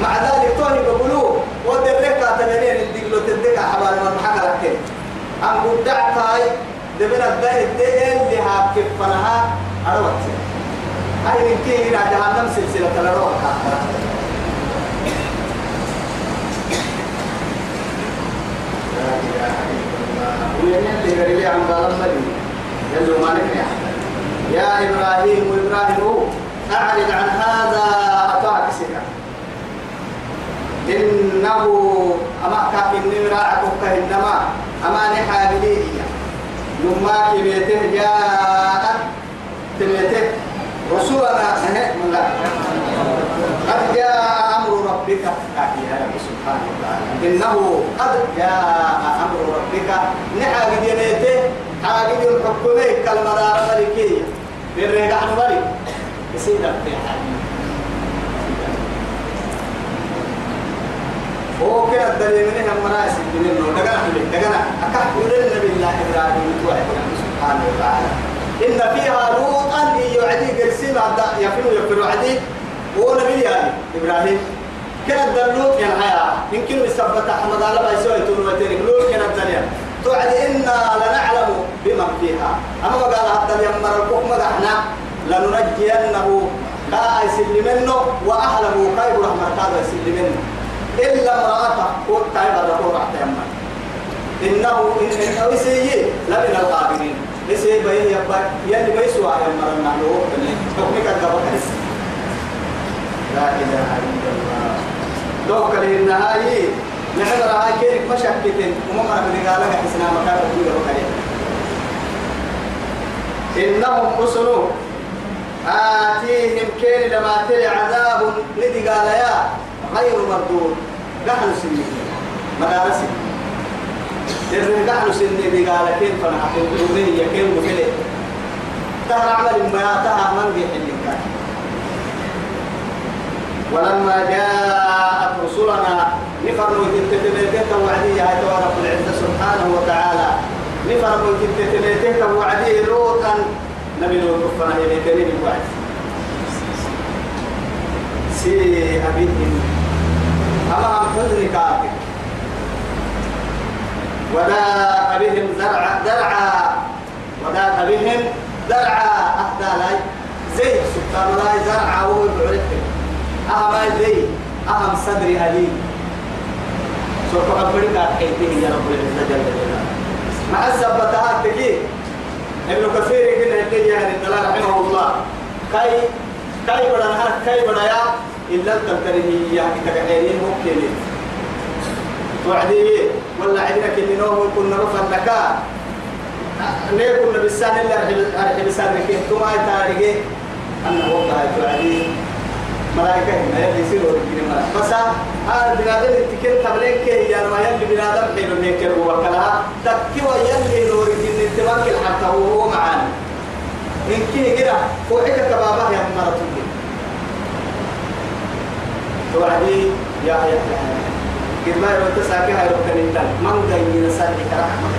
مع ذلك توني بقولوا ودرك تنين الدقلو تدك حبال من حكى لك أم قدعت هاي دبنا الدين الدين اللي هاكف فنها؟ أروت. هاي من كي هنا جهنم سلسلة الروح لا إله إلا قال لي عن بالم مدي يلو مالك يا يا إبراهيم وإبراهيم أعرض عن هذا أتعكسك إنه أما كافي النمرة أكوك إنما أما نحا بديه يما كبيته جاءت تبيته رسولنا لا قد جاء أمر ربك يا رب سبحانه إنه قد جاء أمر ربك. نحا بدينيته حاجة الحكومة كالمدار ملكية بالرجع ملك يصير في حاجة. هو كده الدليل من هم مناسب من انه دقنا حبيب دقنا. اكحت لنا بالله إبراهيم توعد سبحانه وتعالى. إن فيها لوطا يعدي قرسيم يفنو يفنو عدي. هو نبي يعني إبراهيم. كده الدلوط يعني حياة يمكن يثبت احمد على ما يسوي تقول وترك لوط كده الدنيا توعد أنا لنعلم بمن فيها اما قال حتى يمر الحكم إحنا لننجينه لا يسلمنه واهله كيف رحمه الله يسلمنه إلا امرأته تعب الركوع تحت يمه إنه إنه يسيء لمن الغابرين يسيء بيه يبقى يلي بيسوا يمر النحلو حكمك الدبك لا إله إلا الله دوك له النهاية. نحضر هاي كيرك مشاكتين ومما رب قال لك حسنا مكان ربي وكريم إنهم رسلوا آتيهم كين لما تلي عذاب. ندي قال يا غير مردود. نحن سنين مدارسي إذن نحن سنين قال كيف فنحن قلوبين يكين وكله تهر عمل ما تهر من بيحلك ولما جاءت رسلنا نفر وتتبيتك وعدي هاي رب العزة سبحانه وتعالى. نفر وتتبيتك وعدي لوطا. نبي لوط فنا إليك وعد. سيء بهم أمام حزن كافر. وذاق بهم زرع درعا. وذاق بهم درعا. أهدى لاي. زي سبحان الله زرعا وهو بعرفه أهم زي أهم صدري أليم سوف أبرك حيثه يا رب العزة جل جلاله. مع الزبطات تجي ابن كثير كنا يدي يعني الدلال رحمه الله. كاي كاي بڑا نهار كاي بڑا يا إلا تنتري يا كتكحيرين ممكن. وعدي ولا عندنا كل نوم كنا رفع لك. نيكون بالسان إلا أرحب بسان لك كما تاريخ أنا وقع توعدي ملائكة هنا يصيروا رجل ملائكة بس هذا بنادم التكين تبليك كي يعني ما يلي بنادم حلو هيك وكلها تكي ويلي نور الدين التوكل حتى هو معانا. إن كي كده فوحك كبابا يا مرة تجي. توعدي يا يا قد ما يروي تساكي هاي ركن الدم من جاي نسالك رحمة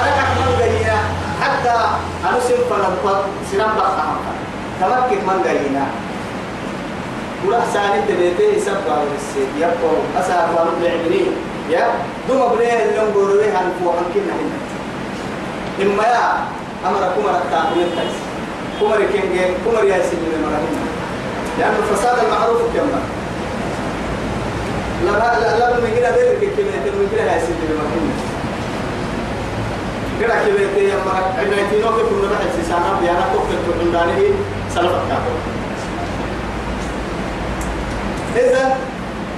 أنا أحمد جاينا حتى أنا سيمفنا سلام بخام تمكن من جاينا ولا ساني تبيته يسبب السيد يبقى أسا أقوال العبري يا دوما بنيه اللي نقولوا عن فوق عن كنا هنا إما يا أمركم التعبير تايس كمر كينج كمر يا سيدي من مرهنا لأن الفساد المعروف كما لا لا لا من كده ده كده من كده يا سيدي من مرهنا كده كده يا مرة عندنا تينو كنا بحث سنة بيانا توقف عندنا سلفت كافر إذا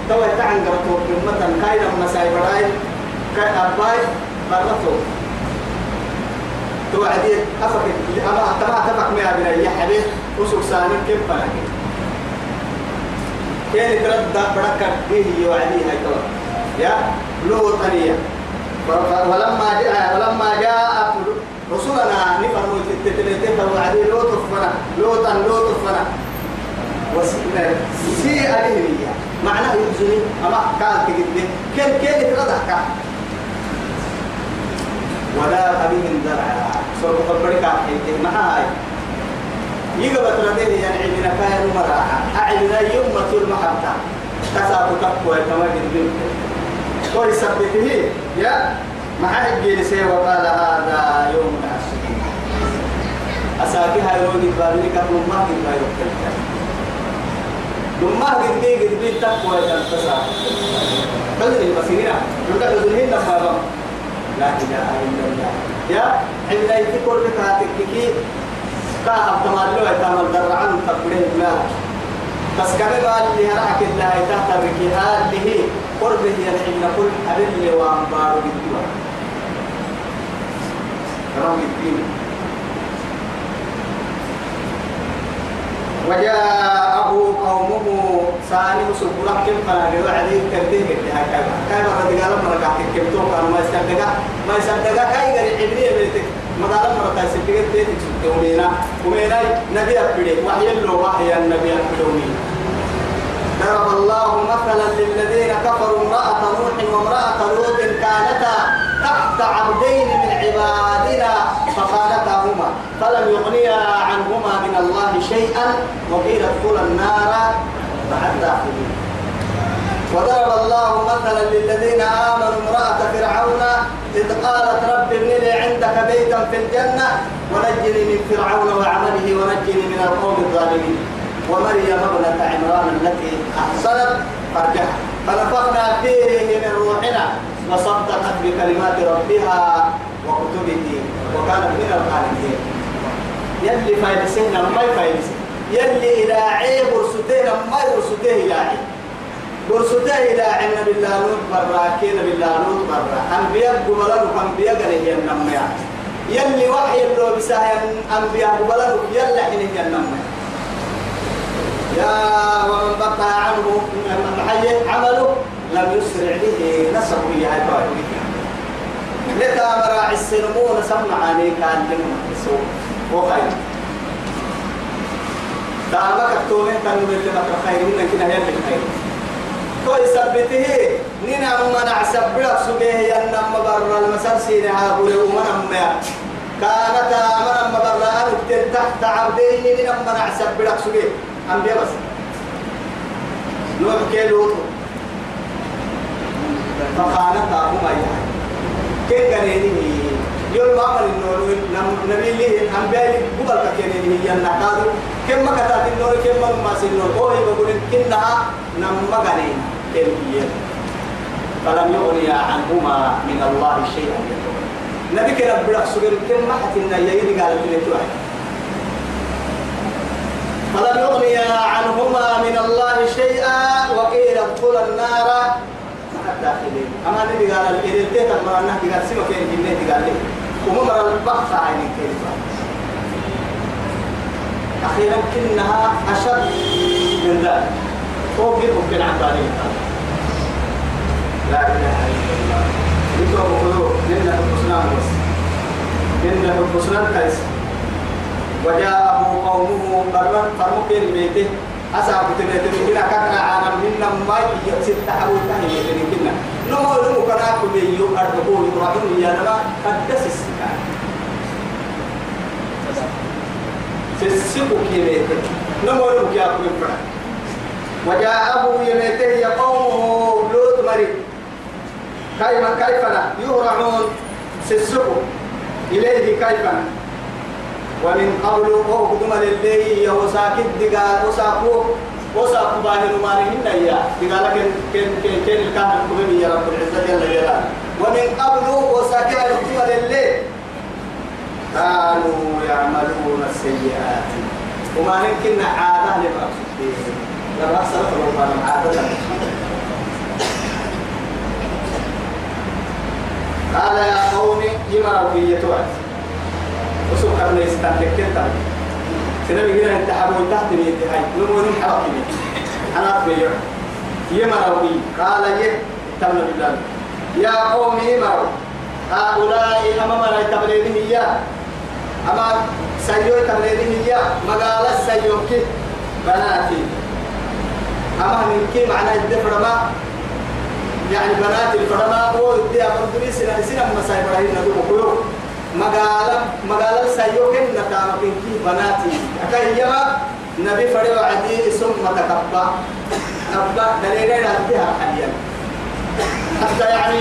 تو تعن قرطو مثلا كاينا مساي براي كاي أباي برطو تو عدي أفك أما تبع تبع ما بنا يا حبيب وسوق ساني كم فلك كان ترد بركة به يوعدي هاي تو يا لو ثانية ولما جاء ولما جاء رسولنا نفرموا تتلتين فوعدي لو تفنا لو تن لو تفنا سي عليه معناه يحزني أما كان تجدني كم كان يتردح ولا أبيهم درعا تقبلك حيث ما هاي يقبل تردين يعني عندنا كان مراحة أعلنا يوم المحبة تساق تقوى تواجد منك كل سبته يا مع الجلسة وقال هذا يوم عسير أساكيها يوم البابلك ما تبقى يوم ثم قد بي قد بي تقوى تنتصر تدري بسيرة تقول تدري لما لا إله إلا الله يا عند يتكور لك هاتككي كاهب تمالو يتعمل درعان تقبله ما بس كم قال لي هرعك الله تحت الركيهات اللي هي قربه ينحن كل حبيب لي وانبار بالدواء كلام الدين وجاءه قومه ساني سبورا كم فلا وعدي كبده كده كاي كاي مرة دجال مرة قاعد كم تو كان ما يصدق ما يصدق كاي غير عبري بيتك؟ مدار مرة تاي سبتك تيجي تقولينا ومينا نبي أبدي وحي الله وحي النبي أبدوني ضرب الله مثلا للذين كفروا امرأة نوح وامرأة لوط كانتا تحت عبدين من عبادنا. فخانتاهما فلم يغنيا عنهما من الله شيئا وقيل ادخلا النار مع الداخلين وضرب الله مثلا للذين آمنوا امرأة فرعون إذ قالت رب ابن لي عندك بيتا في الجنة ونجني من فرعون وعمله ونجني من القوم الظالمين. ومريم ابنة عمران التي أحصنت فرجها. فنفخنا فيه من روحنا وصدقت بكلمات ربها وكتبه. وكانت من القانتين يلي فايدسين ما يفايدسين يلي إلى عيب برسوتين ما يرسوتيه إلى عيب. برسوتيه إلى عين بالله نوت برا كين بالله نوت برا أنبياء قبلان أنبياء قال هي النمية يلي وحي اللي بساهم أنبياء قبلان يلا حين هي يا. ومن بقى عنه عمله لم يسرع به نسبه يا لتا مراعي السلمون سمع عليك لما السوق وخير. دعمك التومين تنو اللي بكر خير من كنا هي اللي خير تو يثبته نينا منع سبلك سبيه ينم برا المسلسين هاقول ومن ما كانت من برا أنت تحت عبدين نينا منع سبلك سبيه. أنبياء بس. نوح كيلوتو فخانتهما يعني كيف قرينه يوم ما عمل النور نبي ليه الأنبياء قبل كينه هي النقاد كم ما كتات النور كم ما ما سين النور هو يقول كنها نم قرين كيف فلم يغني عنهما من الله شيئا نبي كنا بلغ سجل كم ما حتنا يجي قال لي فلم يغني عنهما من الله شيئا وقيل ادخلا النار الداخلين أما النبي قال إذا اديت المرأة نحكي قال كين جنيه قال لي وممر البحث عين كيف. أخيرا كنها أشد من ذلك. فوق ممكن عن بالي لا إله إلا الله. ذكر بقلوب لنا الحسنان بس. لنا الحسنان كيس. وجاءه قومه برا فرمكين بيته. أصحاب تبيت من كنا كنا عالم منا ما يصير تحول تحيي من كنا نمو نمو كنا كل يوم أربعة إبراهيم يا نما قدس السكان سسبو كيميت نمو نمو كيا كل فرع وجاءه يميته يا قومه لوط مريض. كيف كيف يهرعون. سسبو إليه كيف ومن قبل أخذنا للي وساكت دقال وساكو وساكو باهر مارهن يا دقال كن كن كن كن الكهن الكبير يا رب العزة جل جلاله ومن قبل وساكت أخذنا للي كانوا يعملون السيئات. وما يمكن عادة لما لما أحسن ربنا عادة قال يا قوم يمروا في يتوعد وسوق قبل يستهلك كتا سنبي هنا أنت حبوا تحت ميت هاي نمو نم حرق ميت أنا أتبيع يمروا بي قال يه تم بالله. يا قوم يمروا هؤلاء أمام لا تبلينه إياه أما سيو تبلينه إياه مقال السيو كي. بناتي. أما من كي معنى الدفر ما يعني بنات الفرما هو سنة سنة مسايب رهين ندوم كيو مقالة مقالة سيوكن نتامكن كي بناتي أكا يما نبي فريو عدي ثم تكبا أبا دليلين أديها حاليا حتى يعني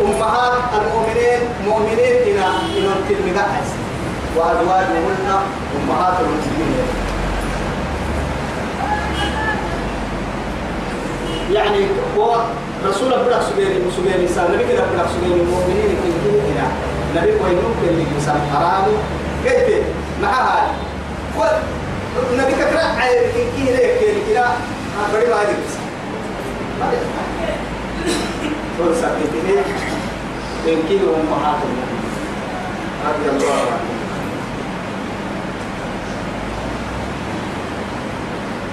الأمهات المؤمنين مؤمنين إلى إلى التلميذ وأزواجهن أمهات المسلمين يعني هو رسول الله سبحانه إنسان نبي كده سبحانه المؤمنين كده نبي وينوم كده إنسان حرام كيف مع هاي نبي عير كده كده كده بدي ما أدري ما هو سبحانه كده إن كده أمهات رضي الله عنه.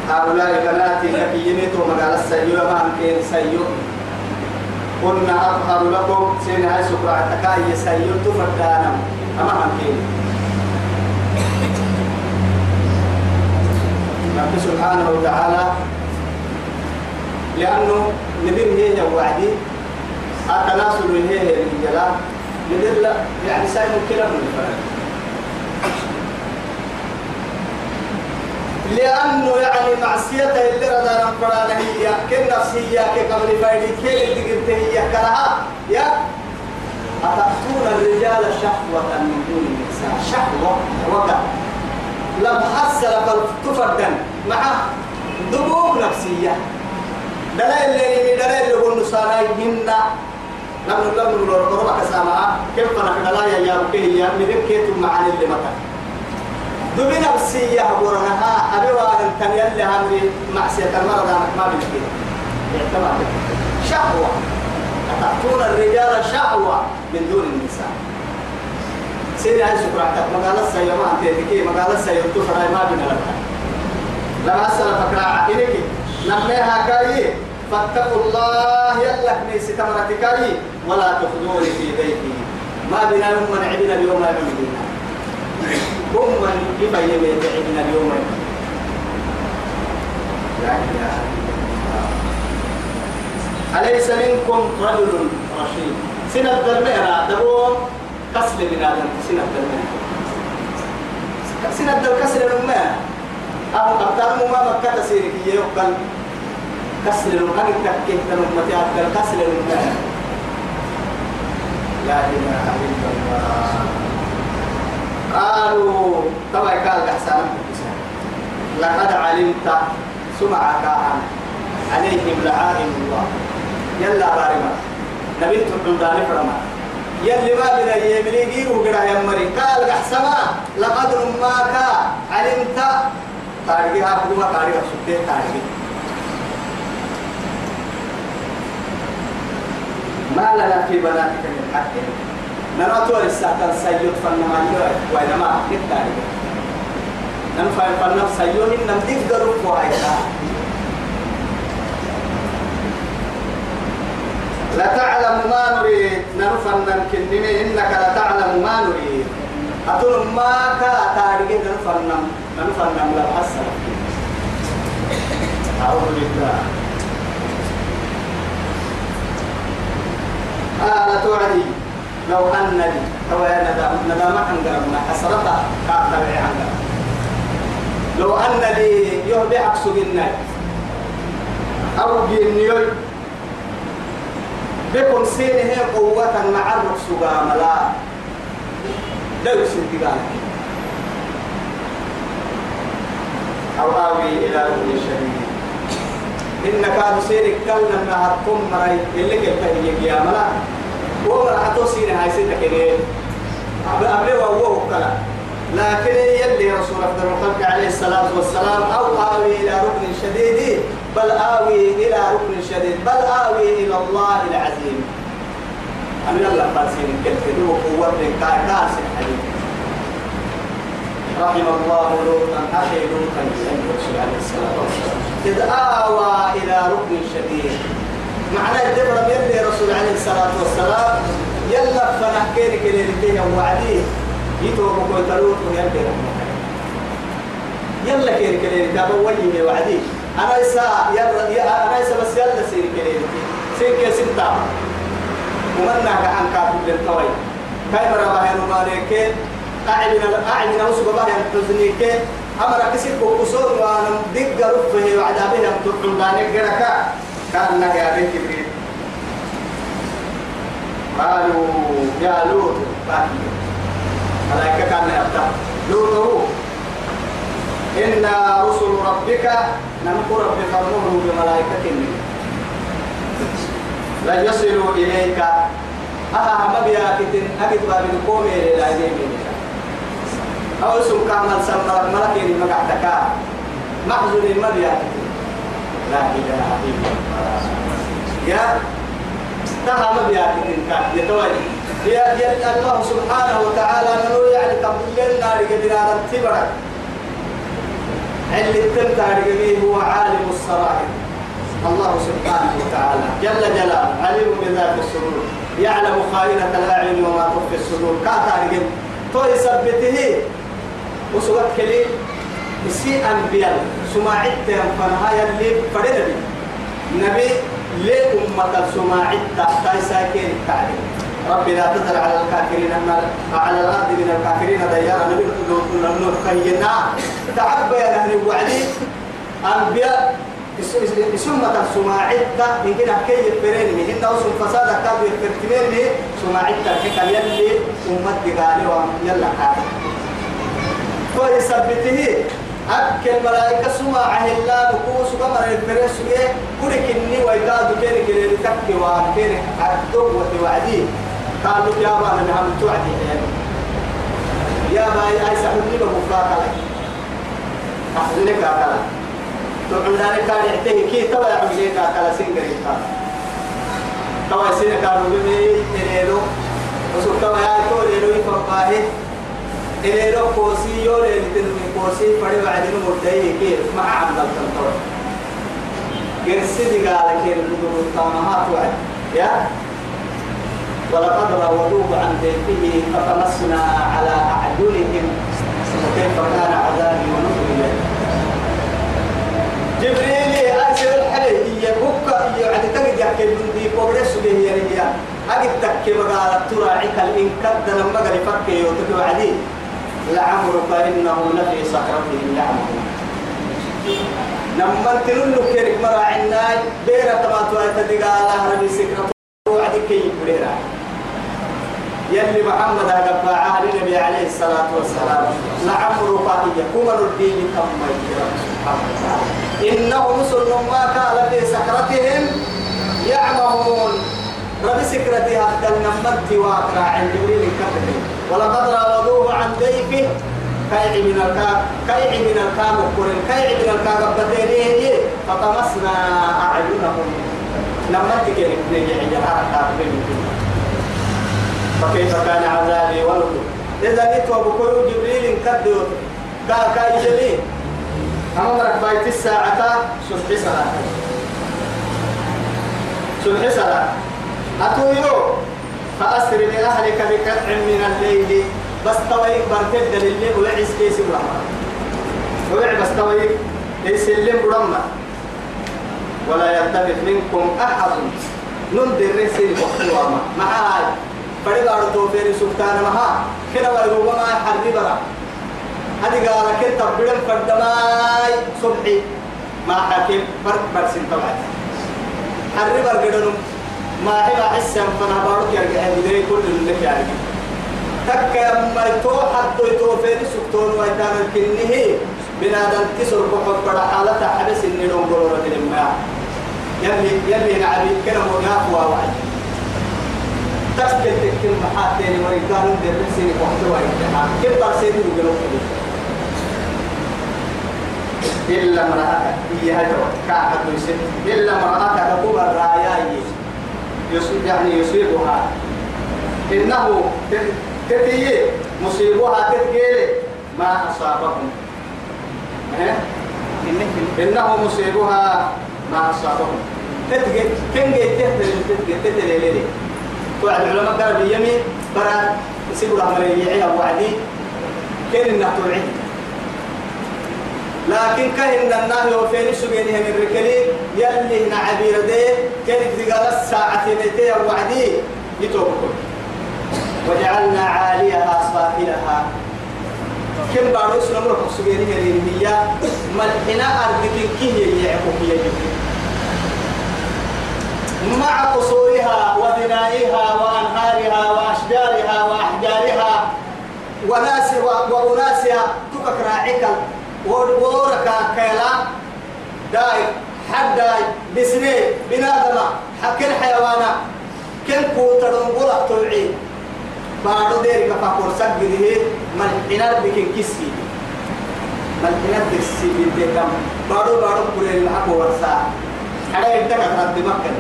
هؤلاء بناتي كفيني تو مقال السيو ما أمكن سيو قلنا أظهر لكم سين هاي سكرة تكاي سيو تفردانا أما أمكن رب سبحانه وتعالى لأنه نبيل هي وعدي التناسل هي هي الجلال نبيل يعني سايم كلام من الفرق. لأنه يعني معصية اللي رضا نفرانا هي كن نفسية كقبل فايدي كي اللي قلت هي كلها يا أتأتون الرجال شهوة من دون النساء؟ شهوة وقع لم حصل تفردا مع دبوب نفسية. دلائل اللي دلائل اللي قلنا صاراي هنا لم نقول لهم ربك سامعة كيف أنا كلا يا يا بكي يا مدكتم معاني اللي مكان. دبي نفسي يا برهها أبي وأنا تنيا اللي هذه معصية المرض ما بنتي اعتمد شهوة. أتأتون الرجال شهوة من دون النساء. سيدي هاي سكراتك مقالة سيما أنت تكي مقالة سيما تفرع ما بين لك. لما أسأل فكرة إنك نميها كاي فاتقوا الله يلك نيسي تمرتكاي ولا تخذوني في بيتي. ما بنا يوم من عدنا اليوم بنا هم من كيف يبيت عندنا اليوم لا إله أليس منكم رجل رشيد؟ سنة الدرميرة دبو كسل من هذا سنة الدرميرة سنة الكسل الأمة أبو أبتال ما مكة تسيرك يقبل كسل الأمة تكيه تنمتي أبتال كسل الأمة لا إله إلا الله. قالوا طبعا قال أحسن لقد علمت سمعك عليهم لعائم الله. يلا بارما. نبي تقول داني فرما. يلي ما بنا يملي وقرا يا مري. قال قحسما لقد رماك علمت. تاريخها بدوا تاريخ سبته تاريخ ما لنا في بناتك من حق. نراتو الساعة سيد فنما وإنما نتاريخ ننفع فنم سيون نم تقدروا فوائدها لتعلم ما نريد. نرفن كنمي إنك لتعلم ما نريد. أتون ما كا تاريخ نرفن نرفن لا حسن. أعوذ بالله. آه توعدي. لو أن لي. يا ندم ندم عن حسرتا كاتب عن لو أن لي يهدي عكس الناي أو جنيوي بكم سين هي قوة مع الرقص لا لا يسن أو آوي إلى ركن شديد إن كانوا سير كلنا ما هتكون مراي اللي كيف هي يا ملا هو راحتو سين هاي سين كده أبي أبي وهو كلا لكن يلي رسول أفضل الخلق عليه الصلاة والسلام أو آوي إلى ركن شديد بل آوي إلى ركن شديد بل آوي إلى الله العظيم أنا الله فاسين كتير وقوة كاس الحديث رحم الله لوطا أخي لوطا عليه الصلاة والسلام إذ آوى إلى ركن شديد معنى الدبر يلي رسول عليه الصلاة والسلام يلا فنحكي لك اللي وعديه يتوب كل تلوت ويلي يلا كير كليل تابا وجهي وعدي. أنا إسا يلا أنا إسا بس يلا سير كليل سير كي سنتا ومنا عن كاتب للطوي كاي مرا باهي نمالك أعلن أعلن وسب باهي حزنيك أمر كسر كوكسور وأنا دق رفه وعذابه لم تقل دانك جركا. كان يا بنت كبير قالوا يا لوط باكي ملائكة كان يفتح. لوط إن رسل ربك ننقر بفرمه بملائكة لا يصلوا إليك. أها ما بياكتن أكيد باب القوم إلى العزيم أو اسم كامل سمر ملكين مقعتك محزن ما بياكتن لا إله إلا الله يا تها ما بياكتن كان يتوالي يا يا الله سبحانه وتعالى نقول يعني تقول لنا لقدنا نتبرك اللي تنتهى به هو عالم السرائر الله سبحانه وتعالى جل جلاله عليم بذات الصدور. يعلم خائنة الأعين وما تخفي الصدور. كاتا رجل تو يثبته وسوات كلي. يسي أنبياء. سماعت فنها يلي فرد نبي لي أمة سماعت تحت ساكين التعليم. رب لا تذر على الكافرين على الأرض من الكافرين ديارا. نبي نور خينا. تعبى يا نهر وعدي أنبياء سمة سماعدة من كده كي يفرين من هنا وسم فساد كاد يفرتمين من سماعدة كي يلي أمت دقالي ويلا كاد فيثبته أكل ملائكة سماعه الله نقوس كما يفرس سجى كل كني ويقاد كير كير تكي وكير أكتب وتوعدي قالوا يا با أنا هم توعدي يا با أي سحبني بمفاق لك أحزنك أكلا تقول ذلك كان يحتاج كي توا يعمل أكلا سينجري توا سينجري كانوا بمي إليلو وسوف توا يا توا إليلو يفقاه إليلو كوسي يو ليلتن كوسي فري بعدين مدعي كيف مع عبد الكنتور قرسي قال كيف بدو الطامها توعد يا؟ ولقد راودوه عن بيته فطمسنا على أعينهم. وكيف كان عذابي ونذر جبريل أرسل الحلي هي بكة. يعني تجد يحكي من دي كوبرس به هي هي أجد تراعيك الإن كد لما قال فكي وتكي عدي لعمرك إنهم لفي سكرتهم يعمهون لما تنلو كيرك مراعينا بيرة ما توائت دقالة ربي سكرة وعدي كي يبريرا. يلي محمد أقبع النبي عليه الصلاة والسلام. لعمرك يكون الدين كم إنه مسلم ما قال في سكرتهم يعمهون. ربي سكرتي حتى النمت واقرا عند جبريل كبري ولقد راودوه عن ضيفه كيع من الكاب كيع من الكاب وقرن كيع من الكاب بدينه فطمسنا أعينهم. كيف نجي عند هذا فكيف كان عذابي ونذر إذا نتوى بكل جبريل كدو قال كاي جليل أمرك بايت الساعة صبح صلاة. صبح صلاة. أتويو؟ فأسر بأهلك بقطع من الليل. بس تويك برتد للي ولعس كيس برمى. ولع بس تويك ليس اللي برمى. ولا يلتفت منكم أحد. ننذر رسل وقتها معاي فريقا توفير سلطان مها. كنا ويروبا ما يحري برا. هذه قال كنت بدم فردماي. صبحي. ما حكيم برك برسين طبعا. حري برقدنم. ما هي حسن فأنا بارك يرجع بدري كل اللي يعني تك ما تو حد توفير سلطان ويتام الكنه بنادم كسر بقى بڑا حالة حبس إني لون قرورة الماء يلي يلي نعبي كنا منافوا وعي تسكت تكتم محاتين ورجال درسين وحدوا الامتحان كيف برسيد وقلوا إلا امرأتك. هي هجوة كعبة يسد إلا امرأتك. هو الرايا يصيب يعني يصيبها. إنه تتي مصيبها تتقيل. ما أصابهم. إنه مصيبها ما أصابهم. تتقيل جيت تهتل تتقيل تتقيل توعد العلماء قال بيمين برا يسيبوا العملية يعيها وعدي كين النحو العين لكن كهن النهي وفين سجينه من ركلي يلي نعبير دي كانت قال الساعة نتي وعدي؟ يتوبكم. وجعلنا عاليها صافلها كم بارو سلام سجينه من هي ملحنا أرضك كيه يعقوب يجب مع قصورها وبنائها وأنهارها وأشجارها وأحجارها وناسها وأناسها تكك راعيك ورورك كيلا داي حداي بسني بنادم حكي الحيوانا كن كوترون قلق توعي بارو ديرك فاكور سجده ملحنا بكين كسي ملحنا كسي بالدكم بارو بارو كوريل الحق ورسا. حدا يبتكت رد مكة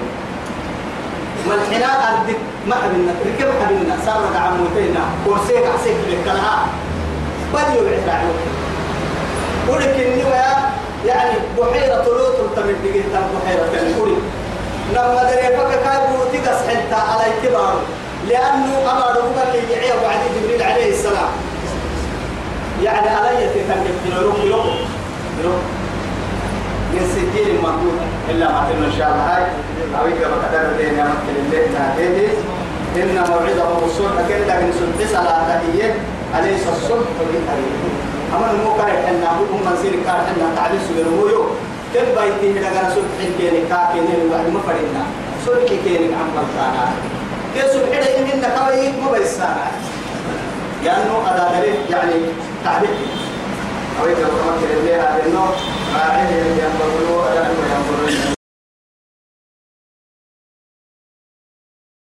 ملحنا أردك ما حبلنا ركب حبلنا صار عموتينا ورسيك عسيك بالكلها بديو العراعي ولكن ويا يعني بحيرة لوط تمد جدا بحيرة الكوري. لما دري فك كايبو تقص حتى على كبار. لأنه أمر ربك يعيه وعد جبريل عليه السلام. يعني علي تتنقل يروح يروح يروح من سجين مردود إلا ما تم إن شاء الله. هاي. أويك بقدر دين يا مكتل الليل إن موعظة الصبح كنت من سنت صلاة هي أليس الصبح بالحريق أما الموقع إحنا هم منزل كار إحنا تعليم سجن مويو كم بيتي لغا صبح كيني كاكيني الواحد ما فرينا. صبح كيني عم بلتانا. كي صبح ده إننا كوي ما بيسانا. لأنه هذا دليل يعني تعبير أويك بقدر الليل هذا النوع راعيه ينبغلوا أدنى ينبغلوا